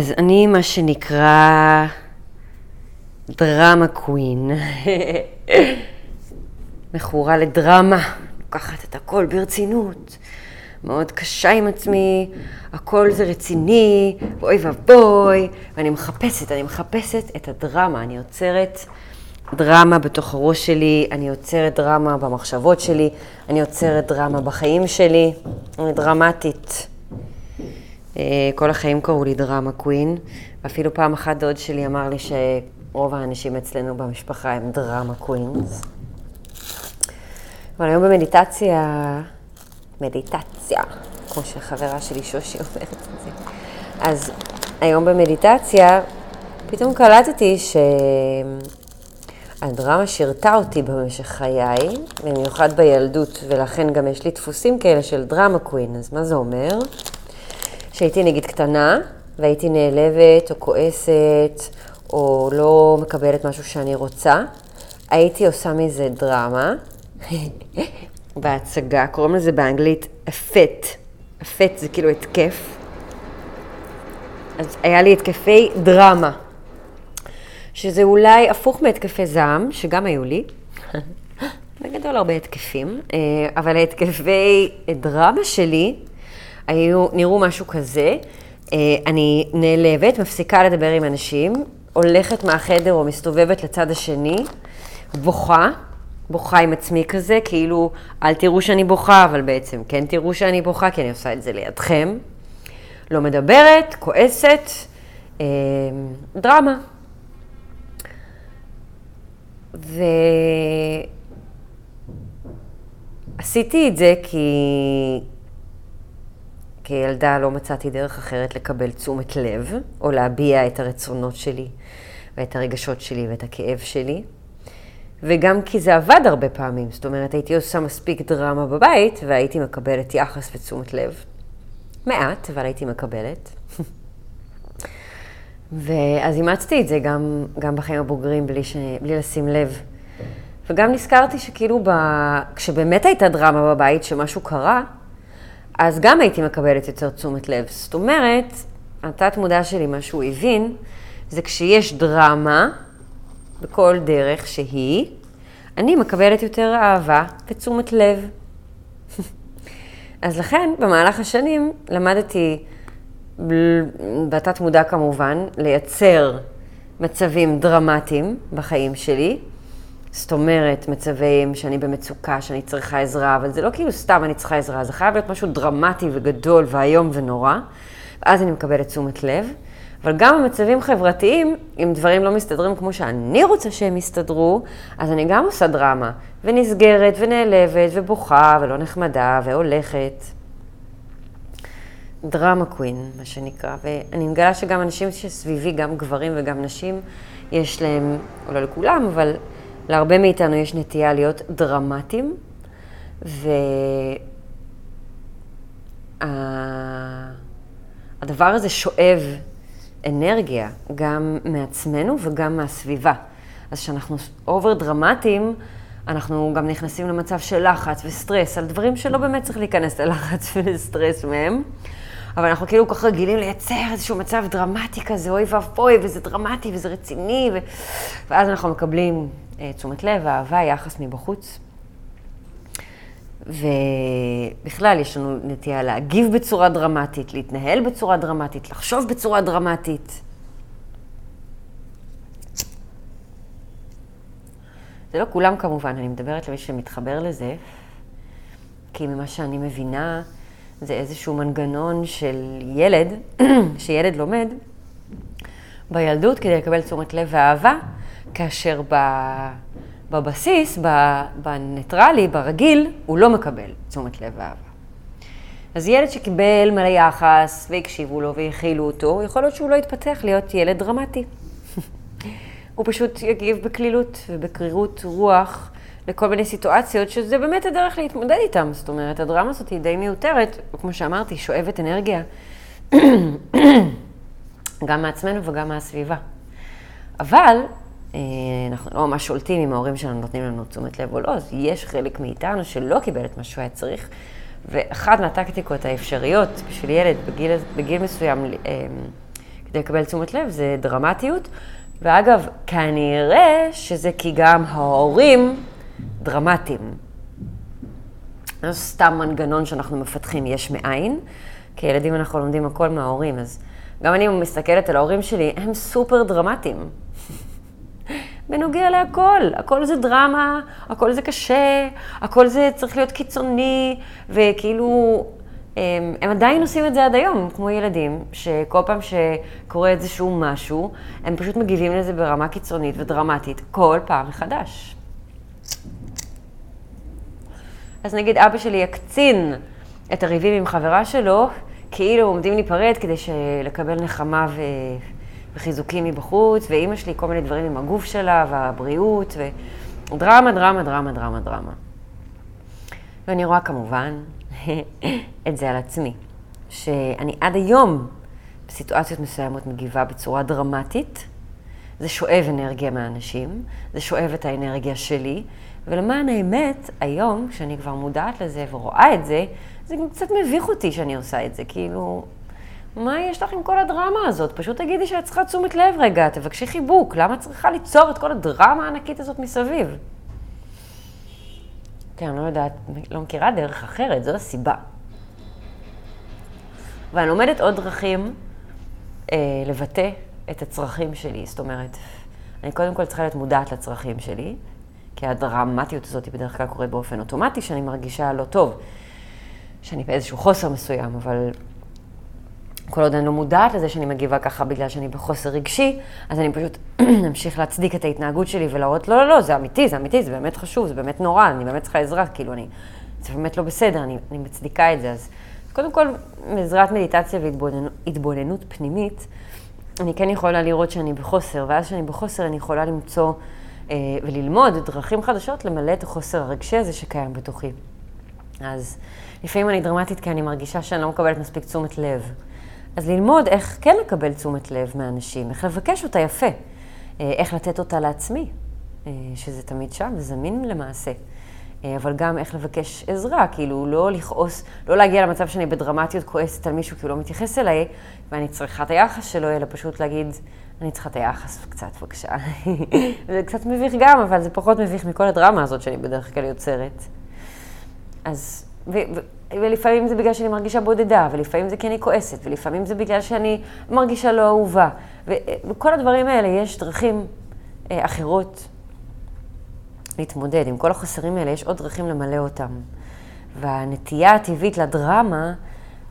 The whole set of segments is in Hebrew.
אז אני מה שנקרא דרמה קווין. מכורה לדרמה, לוקחת את הכל ברצינות, מאוד קשה עם עצמי, הכל זה רציני, אוי ואבוי, ואני מחפשת, אני מחפשת את הדרמה, אני יוצרת דרמה בתוך הראש שלי, אני יוצרת דרמה במחשבות שלי, אני יוצרת דרמה בחיים שלי, אני דרמטית. אה, כל החיים קראו לי דרמה קווין, ואפילו פעם אחת דוד שלי אמר לי שרוב האנשים אצלנו במשפחה הם דרמה קווינס. אבל היום במדיטציה, מדיטציה, כמו שחברה שלי שושי אומרת את זה, אז היום במדיטציה פתאום קלטתי שהדרמה שירתה אותי במשך חיי, במיוחד בילדות, ולכן גם יש לי דפוסים כאלה של דרמה קווין. אז מה זה אומר? שהייתי נגיד קטנה, והייתי נעלבת או כועסת, או לא מקבלת משהו שאני רוצה, הייתי עושה מזה דרמה. בהצגה, קוראים לזה באנגלית אפט. אפט זה כאילו התקף. אז היה לי התקפי דרמה, שזה אולי הפוך מהתקפי זעם, שגם היו לי. בגדול הרבה התקפים, אה, אבל ההתקפי דרמה שלי היו, נראו משהו כזה. אה, אני נעלבת, מפסיקה לדבר עם אנשים, הולכת מהחדר או מסתובבת לצד השני, בוכה, בוכה עם עצמי כזה, כאילו, אל תראו שאני בוכה, אבל בעצם כן תראו שאני בוכה, כי אני עושה את זה לידכם. לא מדברת, כועסת, אה, דרמה. ועשיתי את זה כי כילדה לא מצאתי דרך אחרת לקבל תשומת לב, או להביע את הרצונות שלי, ואת הרגשות שלי, ואת הכאב שלי. וגם כי זה עבד הרבה פעמים, זאת אומרת, הייתי עושה מספיק דרמה בבית, והייתי מקבלת יחס ותשומת לב. מעט, אבל הייתי מקבלת. ואז אימצתי את זה גם, גם בחיים הבוגרים, בלי, ש... בלי לשים לב. וגם נזכרתי שכאילו, ב... כשבאמת הייתה דרמה בבית, שמשהו קרה, אז גם הייתי מקבלת יותר תשומת לב. זאת אומרת, התת מודע שלי, מה שהוא הבין, זה כשיש דרמה, בכל דרך שהיא, אני מקבלת יותר אהבה ותשומת לב. אז לכן, במהלך השנים למדתי, בתת מודע כמובן, לייצר מצבים דרמטיים בחיים שלי, זאת אומרת, מצבים שאני במצוקה, שאני צריכה עזרה, אבל זה לא כאילו סתם אני צריכה עזרה, זה חייב להיות משהו דרמטי וגדול ואיום ונורא, ואז אני מקבלת תשומת לב. אבל גם במצבים חברתיים, אם דברים לא מסתדרים כמו שאני רוצה שהם יסתדרו, אז אני גם עושה דרמה, ונסגרת, ונעלבת, ובוכה, ולא נחמדה, והולכת. דרמה קווין, מה שנקרא, ואני מגלה שגם אנשים שסביבי, גם גברים וגם נשים, יש להם, או לא לכולם, אבל להרבה מאיתנו יש נטייה להיות דרמטיים, והדבר הזה שואב אנרגיה, גם מעצמנו וגם מהסביבה. אז כשאנחנו over דרמטיים, אנחנו גם נכנסים למצב של לחץ וסטרס, על דברים שלא באמת צריך להיכנס ללחץ ולסטרס מהם. אבל אנחנו כאילו כל כך רגילים לייצר איזשהו מצב דרמטי כזה, אוי ואבוי, וזה דרמטי וזה רציני, ו... ואז אנחנו מקבלים תשומת לב, אהבה, יחס מבחוץ. ובכלל, יש לנו נטייה להגיב בצורה דרמטית, להתנהל בצורה דרמטית, לחשוב בצורה דרמטית. זה לא כולם כמובן, אני מדברת למי שמתחבר לזה, כי ממה שאני מבינה, זה איזשהו מנגנון של ילד, שילד לומד בילדות כדי לקבל תשומת לב ואהבה, כאשר. בבסיס, בניטרלי, ברגיל, הוא לא מקבל תשומת לב ואהבה. אז ילד שקיבל מלא יחס והקשיבו לו והכילו אותו, יכול להיות שהוא לא יתפתח להיות ילד דרמטי. הוא פשוט יגיב בקלילות ובקרירות רוח לכל מיני סיטואציות, שזה באמת הדרך להתמודד איתם. זאת אומרת, הדרמה הזאת היא די מיותרת, כמו שאמרתי, שואבת אנרגיה, גם מעצמנו וגם מהסביבה. אבל אנחנו לא ממש שולטים אם ההורים שלנו נותנים לנו תשומת לב או לא, אז יש חלק מאיתנו שלא קיבל את מה שהוא היה צריך. ואחת מהטקטיקות האפשריות בשביל ילד בגיל, בגיל מסוים, אה, כדי לקבל תשומת לב, זה דרמטיות. ואגב, כנראה שזה כי גם ההורים דרמטיים. זה סתם מנגנון שאנחנו מפתחים יש מאין. כילדים אנחנו לומדים הכל מההורים, אז גם אני מסתכלת על ההורים שלי, הם סופר דרמטיים. בנוגע להכל, הכל זה דרמה, הכל זה קשה, הכל זה צריך להיות קיצוני, וכאילו, הם, הם עדיין עושים את זה עד היום, כמו ילדים, שכל פעם שקורה איזשהו משהו, הם פשוט מגיבים לזה ברמה קיצונית ודרמטית, כל פעם מחדש. אז נגיד אבא שלי יקצין את הריבים עם חברה שלו, כאילו עומדים להיפרד כדי לקבל נחמה ו... וחיזוקים מבחוץ, ואימא שלי כל מיני דברים עם הגוף שלה והבריאות, ודרמה, דרמה, דרמה, דרמה, דרמה. ואני רואה כמובן את זה על עצמי, שאני עד היום בסיטואציות מסוימות מגיבה בצורה דרמטית, זה שואב אנרגיה מהאנשים, זה שואב את האנרגיה שלי, ולמען האמת, היום, כשאני כבר מודעת לזה ורואה את זה, זה גם קצת מביך אותי שאני עושה את זה, כאילו, מה יש לך עם כל הדרמה הזאת? פשוט תגידי שאת צריכה תשומת לב רגע, תבקשי חיבוק, למה את צריכה ליצור את כל הדרמה הענקית הזאת מסביב? כן, אני לא יודעת, לא מכירה דרך אחרת, זו הסיבה. ואני לומדת עוד דרכים אה, לבטא את הצרכים שלי, זאת אומרת, אני קודם כל צריכה להיות מודעת לצרכים שלי, כי הדרמטיות הזאת היא בדרך כלל קורית באופן אוטומטי, שאני מרגישה לא טוב, שאני באיזשהו חוסר מסוים, אבל כל עוד אני לא מודעת לזה שאני מגיבה ככה בגלל שאני בחוסר רגשי, אז אני פשוט אמשיך להצדיק את ההתנהגות שלי ולהראות, לא, לא, לא, זה אמיתי, זה אמיתי, זה באמת חשוב, זה באמת נורא, אני באמת צריכה עזרה, כאילו, אני, זה באמת לא בסדר, אני, אני מצדיקה את זה. אז קודם כל, בעזרת מדיטציה והתבוננות פנימית, אני כן יכולה לראות שאני בחוסר, ואז כשאני בחוסר אני יכולה למצוא אה, וללמוד דרכים חדשות למלא את החוסר הרגשי הזה שקיים בתוכי. אז לפעמים אני דרמטית כי אני מרגישה שאני לא מקבלת מספיק תשומת לב. אז ללמוד איך כן לקבל תשומת לב מאנשים, איך לבקש אותה יפה, אה, איך לתת אותה לעצמי, אה, שזה תמיד שם, זמין למעשה. אה, אבל גם איך לבקש עזרה, כאילו לא לכעוס, לא להגיע למצב שאני בדרמטיות כועסת על מישהו כי הוא לא מתייחס אליי, ואני צריכה את היחס שלו, אלא פשוט להגיד, אני צריכה את היחס קצת, בבקשה. זה קצת מביך גם, אבל זה פחות מביך מכל הדרמה הזאת שאני בדרך כלל יוצרת. אז, ו, ו, ולפעמים זה בגלל שאני מרגישה בודדה, ולפעמים זה כי אני כועסת, ולפעמים זה בגלל שאני מרגישה לא אהובה. וכל הדברים האלה, יש דרכים אה, אחרות להתמודד. עם כל החסרים האלה, יש עוד דרכים למלא אותם. והנטייה הטבעית לדרמה,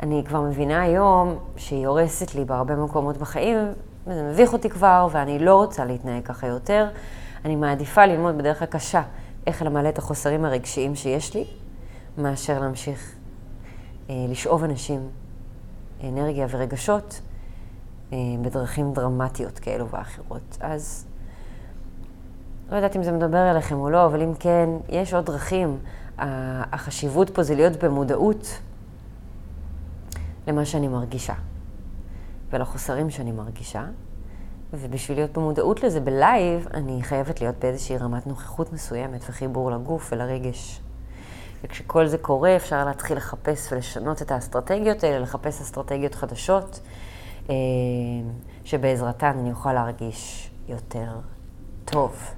אני כבר מבינה היום שהיא הורסת לי בהרבה מקומות בחיים, וזה מביך אותי כבר, ואני לא רוצה להתנהג ככה יותר. אני מעדיפה ללמוד בדרך הקשה איך למלא את החוסרים הרגשיים שיש לי, מאשר להמשיך לשאוב אנשים אנרגיה ורגשות אה, בדרכים דרמטיות כאלו ואחרות. אז לא יודעת אם זה מדבר אליכם או לא, אבל אם כן, יש עוד דרכים. החשיבות פה זה להיות במודעות למה שאני מרגישה ולחוסרים שאני מרגישה. ובשביל להיות במודעות לזה בלייב, אני חייבת להיות באיזושהי רמת נוכחות מסוימת וחיבור לגוף ולרגש. וכשכל זה קורה, אפשר להתחיל לחפש ולשנות את האסטרטגיות האלה, לחפש אסטרטגיות חדשות, אה, שבעזרתן אני אוכל להרגיש יותר טוב.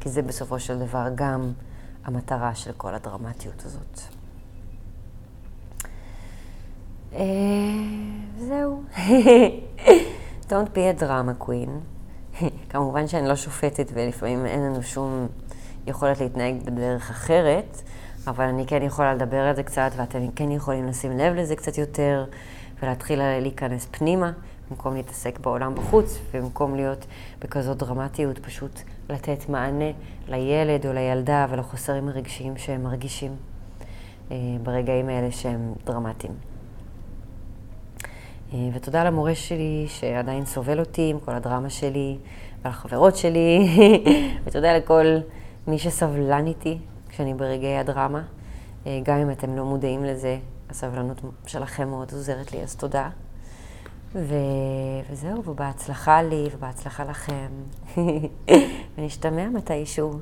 כי זה בסופו של דבר גם המטרה של כל הדרמטיות הזאת. אה, זהו. Don't be a drama queen. כמובן שאני לא שופטת ולפעמים אין לנו שום יכולת להתנהג בדרך אחרת, אבל אני כן יכולה לדבר על זה קצת, ואתם כן יכולים לשים לב לזה קצת יותר, ולהתחיל להיכנס פנימה, במקום להתעסק בעולם בחוץ, ובמקום להיות בכזאת דרמטיות, פשוט לתת מענה לילד או לילדה ולחוסרים הרגשיים שהם מרגישים אה, ברגעים האלה שהם דרמטיים. אה, ותודה למורה שלי שעדיין סובל אותי עם כל הדרמה שלי, ולחברות שלי, ותודה לכל מי שסבלן איתי כשאני ברגעי הדרמה. אה, גם אם אתם לא מודעים לזה, הסבלנות שלכם מאוד עוזרת לי, אז תודה. ו... וזהו, ובהצלחה לי ובהצלחה לכם. ונשתמע מתישהו.